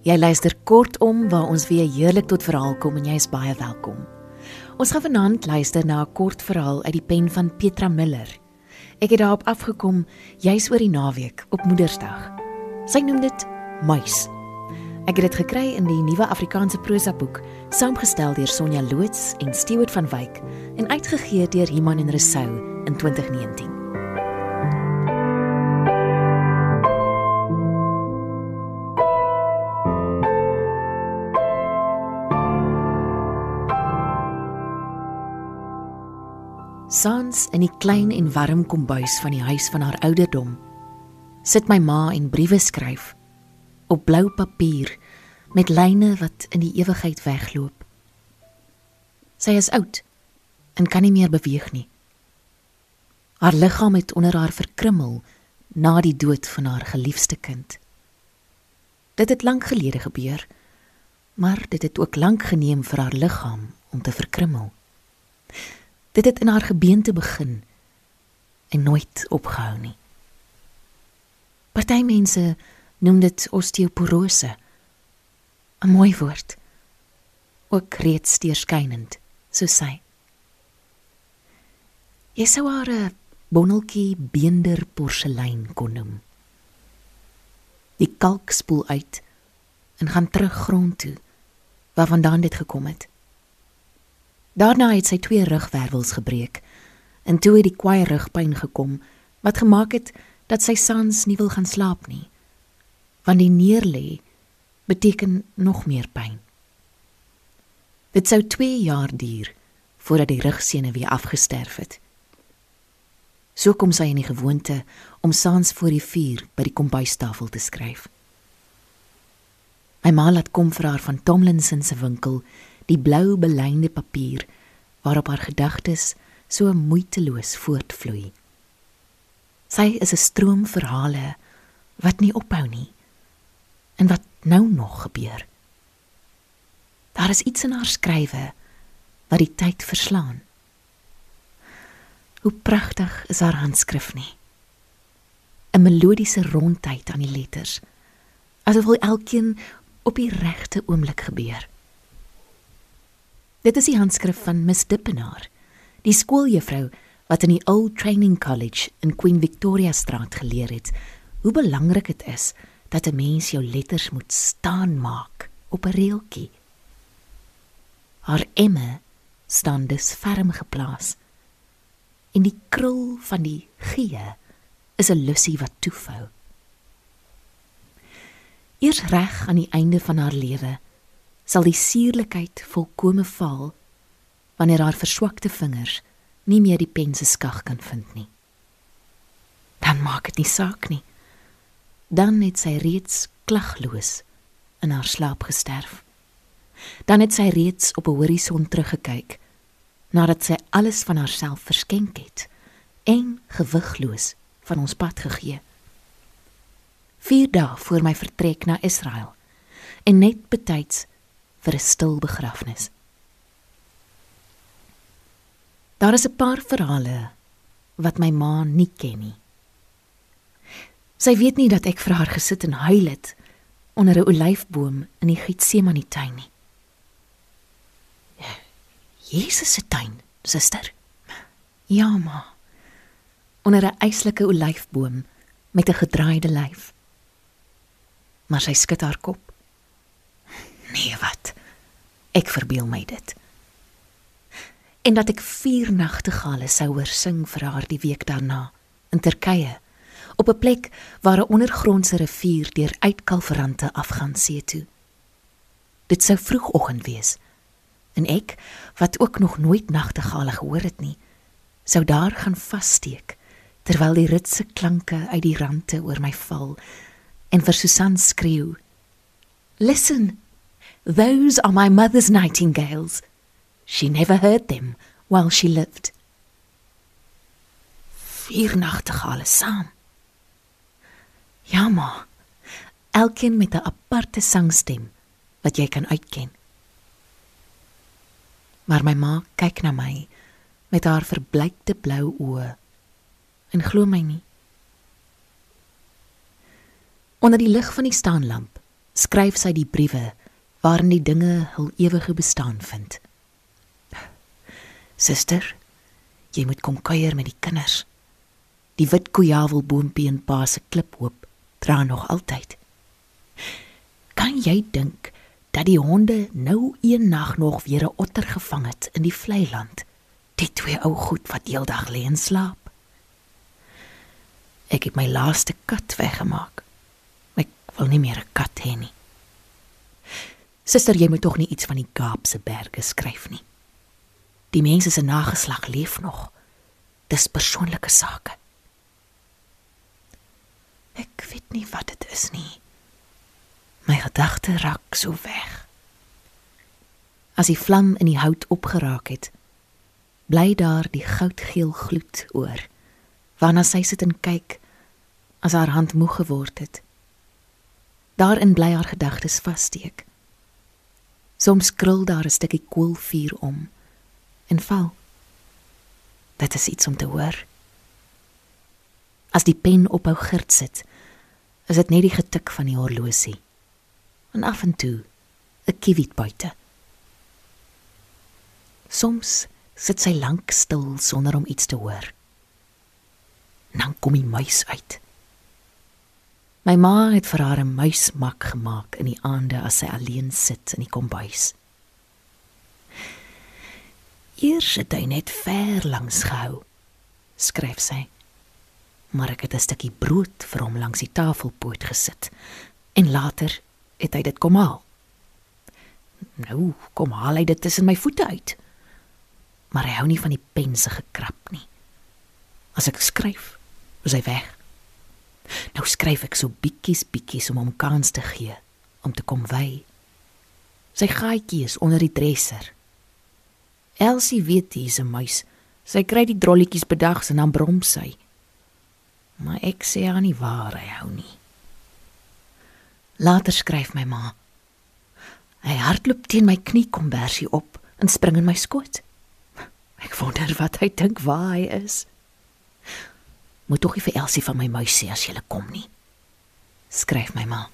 Jy luister kortom waar ons weer heerlik tot verhaal kom en jy is baie welkom. Ons gaan vanaand luister na 'n kort verhaal uit die pen van Petra Miller. Ek het daarop afgekom juis oor die naweek op Moedersdag. Sy noem dit Muis. Ek het dit gekry in die nuwe Afrikaanse prosa boek, saamgestel deur Sonja Loots en Stewart van Wyk en uitgegee deur Iman en Resou in 2019. Sans in die klein en warm kombuis van die huis van haar ouderdom sit my ma en briewe skryf op blou papier met lyne wat in die ewigheid wegloop. Sy is oud en kan nie meer beweeg nie. Haar liggaam het onder haar verkrummel na die dood van haar geliefde kind. Dit het lank gelede gebeur, maar dit het ook lank geneem vir haar liggaam om te verkrummel. Dit het in haar gebeente begin en nooit opgehou nie. Party mense noem dit osteoporose. 'n Mooi woord. Ook reeds deurskynend, so sê. Jy sou haar 'n bonneltjie beender porselein kon noem. Die kalk spoel uit en gaan terug grond toe waarvandaan dit gekom het. Daarna het sy twee rugwervels gebreek en toe het die kwaai rugpyn gekom wat gemaak het dat sy sans nie wil gaan slaap nie. Want die neerlê beteken nog meer pyn. Dit sou 2 jaar duur voordat die rugsene weer afgesterf het. So kom sy in die gewoonte om saans voor die vuur by die kombuistafel te skryf. My ma laat kom vir haar van Tomlinson se winkel die blou belynde papier waarop haar gedagtes so moeiteloos voortvloei. Sy is 'n stroom verhale wat nie ophou nie en wat nou nog gebeur. Daar is iets in haar skrywe wat die tyd verslaan. Hoe pragtig is haar handskrif nie. 'n Melodiese rondheid aan die letters. Asof elkeen op die regte oomblik gebeur. Dit is die handskrif van Miss Dippenaar, die skooljuffrou wat in die Old Training College in Queen Victoria Straat geleer het hoe belangrik dit is dat 'n mens jou letters moet staan maak op 'n reeltjie. Haar emme staan dus ferm geplaas. In die krul van die G is 'n lussie wat toefou. Eers reg aan die einde van haar lewe sal die suurlikheid volkome val wanneer haar verswakte vingers nie meer die pen se skag kan vind nie. Dan maak dit nie saak nie. Dan het sy reeds klagloos in haar slaap gesterf. Dan het sy reeds op 'n horison teruggekyk nadat sy alles van haarself verskenk het en gewigloos van ons pad gegee. 4 dae voor my vertrek na Israel en net betyds vir 'n stil begrafnis. Daar is 'n paar verhale wat my ma nie ken nie. Sy weet nie dat ek vir haar gesit en huil het onder 'n olyfboom in die Getsemane tuin nie. Jesus se tuin, suster. Ja, ma. Onder 'n eislike olyfboom met 'n gedraaide lyf. Maar sy skud haar kop. Nee, wat? Ek verbeel my dit. En dat ek vier nagtegale sou hoor sing vir haar die week daarna in Turkye op 'n plek waar 'n ondergrondse rivier deur uitkalverante afgaan see toe. Dit sou vroegoggend wees. En ek, wat ook nog nooit nagtegale gehoor het nie, sou daar gaan vassteek terwyl die ritse klanke uit die rande oor my val en vir Susan skreeu: "Listen!" Those are my mother's nightingales. She never heard them while she lived. Vier nachtegale saam. Ja ma. Elkeen met 'n aparte sangstem wat jy kan uitken. Maar my ma kyk na my met haar verblykte blou oë en glo my nie. Onder die lig van die staanlamp skryf sy die briewe waarin die dinge hul ewige bestaan vind. Suster, jy moet kom kuier met die kinders. Die wit koeiawelboompie in pa se kliphoop dra nog altyd. Kan jy dink dat die honde nou een nag nog weer 'n otter gevang het in die vlei land? Die twee ou goed wat heeldag lê en slaap. Ek het my laaste kat weggemaak. Ek wil nie meer 'n kat hê nie. Suster, jy moet tog nie iets van die Kaapse berge skryf nie. Die mense se nageslag leef nog. Dis persoonlike sake. Ek weet nie wat dit is nie. My gedagte raak so weg. As die vlam in die hout opgeraak het, bly daar die goudgeel gloed oor. Waarna sy sit en kyk as haar hand moeg geword het. Daarin bly haar gedagtes vassteek. Soms krul daar 'n stukkie koolvuur om en val. Dit is iets om te hoor. As die pen ophou girt sit, is dit net die getik van die horlosie. En af en toe 'n kiewit buite. Soms sit sy lank stil sonder om iets te hoor. Dan kom die muis uit. My ma het vir haar 'n muismak gemaak in die aande as sy alleen sit in die kombuis. Eers het hy net ver langs gehou, skryf sy. Maar ek het 'n stukkie brood vir hom langs die tafelpoot gesit en later het hy dit kom haal. Nou, kom haal hy dit tussen my voete uit. Maar hy hou nie van die pense gekrap nie. As ek skryf, is hy weg. Nou skryf ek so bietjies bietjies om hom kans te gee om te kom wy. Sy gaatjie is onder die dresser. Elsie weet hy's 'n muis. Sy kry die drolletjies bedags en dan brom sy. Maar ek sê haar nie waar hy hou nie. Later skryf my ma. Hy hardloop teen my knie kom bersie op en spring in my skoot. Ek wonder wat hy dink waar hy is moet tog nie vir Elsie van my muis sê as jy kom nie. Skryf my ma.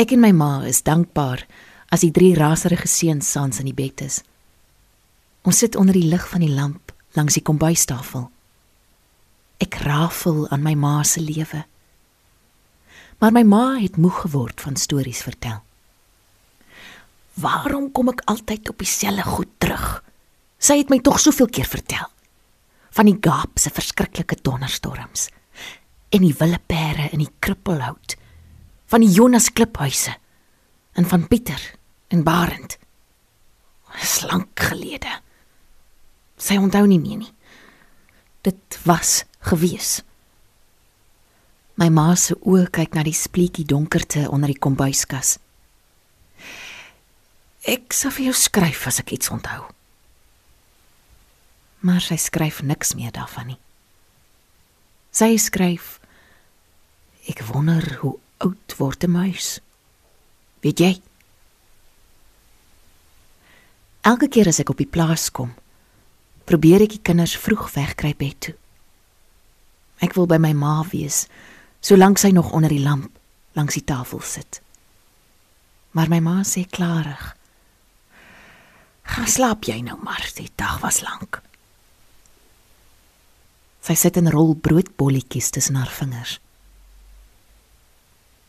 Ek en my ma is dankbaar as die drie raserige seuns saans in die bed is. Ons sit onder die lig van die lamp langs die kombuistafel. Ek rafel aan my ma se lewe. Maar my ma het moeg geword van stories vertel. Waarom kom ek altyd op dieselfde goed terug? Sy het my tog soveel keer vertel van die Gaap se verskriklike donderstorms en die wille pere in die krippelhout van die Jonas kliphuise en van Pieter en Barend. Slank gelede. Sy onthou nie meer nie. Dit was gewees. My ma se oë kyk na die spleetjie donkerte onder die kombuiskas. Ek sal vir jou skryf as ek iets onthou maar sy skryf niks meer daarvan nie. Sy skryf Ek wonder hoe oud word 'n muis. Weet jy? Elke keer as ek op die plaas kom, probeer ek die kinders vroeg wegkry bed toe. Ek wil by my ma wees, solank sy nog onder die lamp langs die tafel sit. Maar my ma sê klarig: "Gaan slaap jy nou maar, die dag was lank." Sy sit en rol broodbolletjies tussen haar vingers.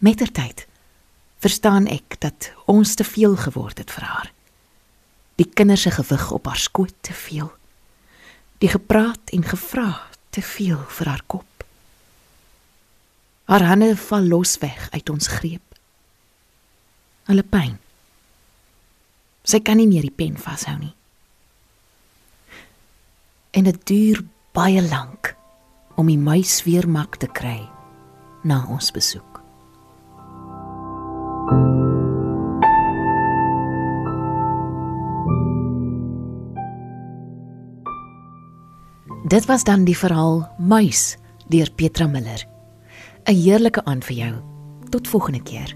Mettertyd verstaan ek dat ons te veel geword het vir haar. Die kinders se gewig op haar skoot te veel. Die gepraat en gevra te veel vir haar kop. Haar hande val los weg uit ons greep. Hulle pyn. Sy kan nie meer die pen vashou nie. En dit duur baie lank om die muis weer mak te kry na ons besoek. Dit was dan die verhaal Muis deur Petra Miller. 'n Heerlike aand vir jou. Tot volgende keer.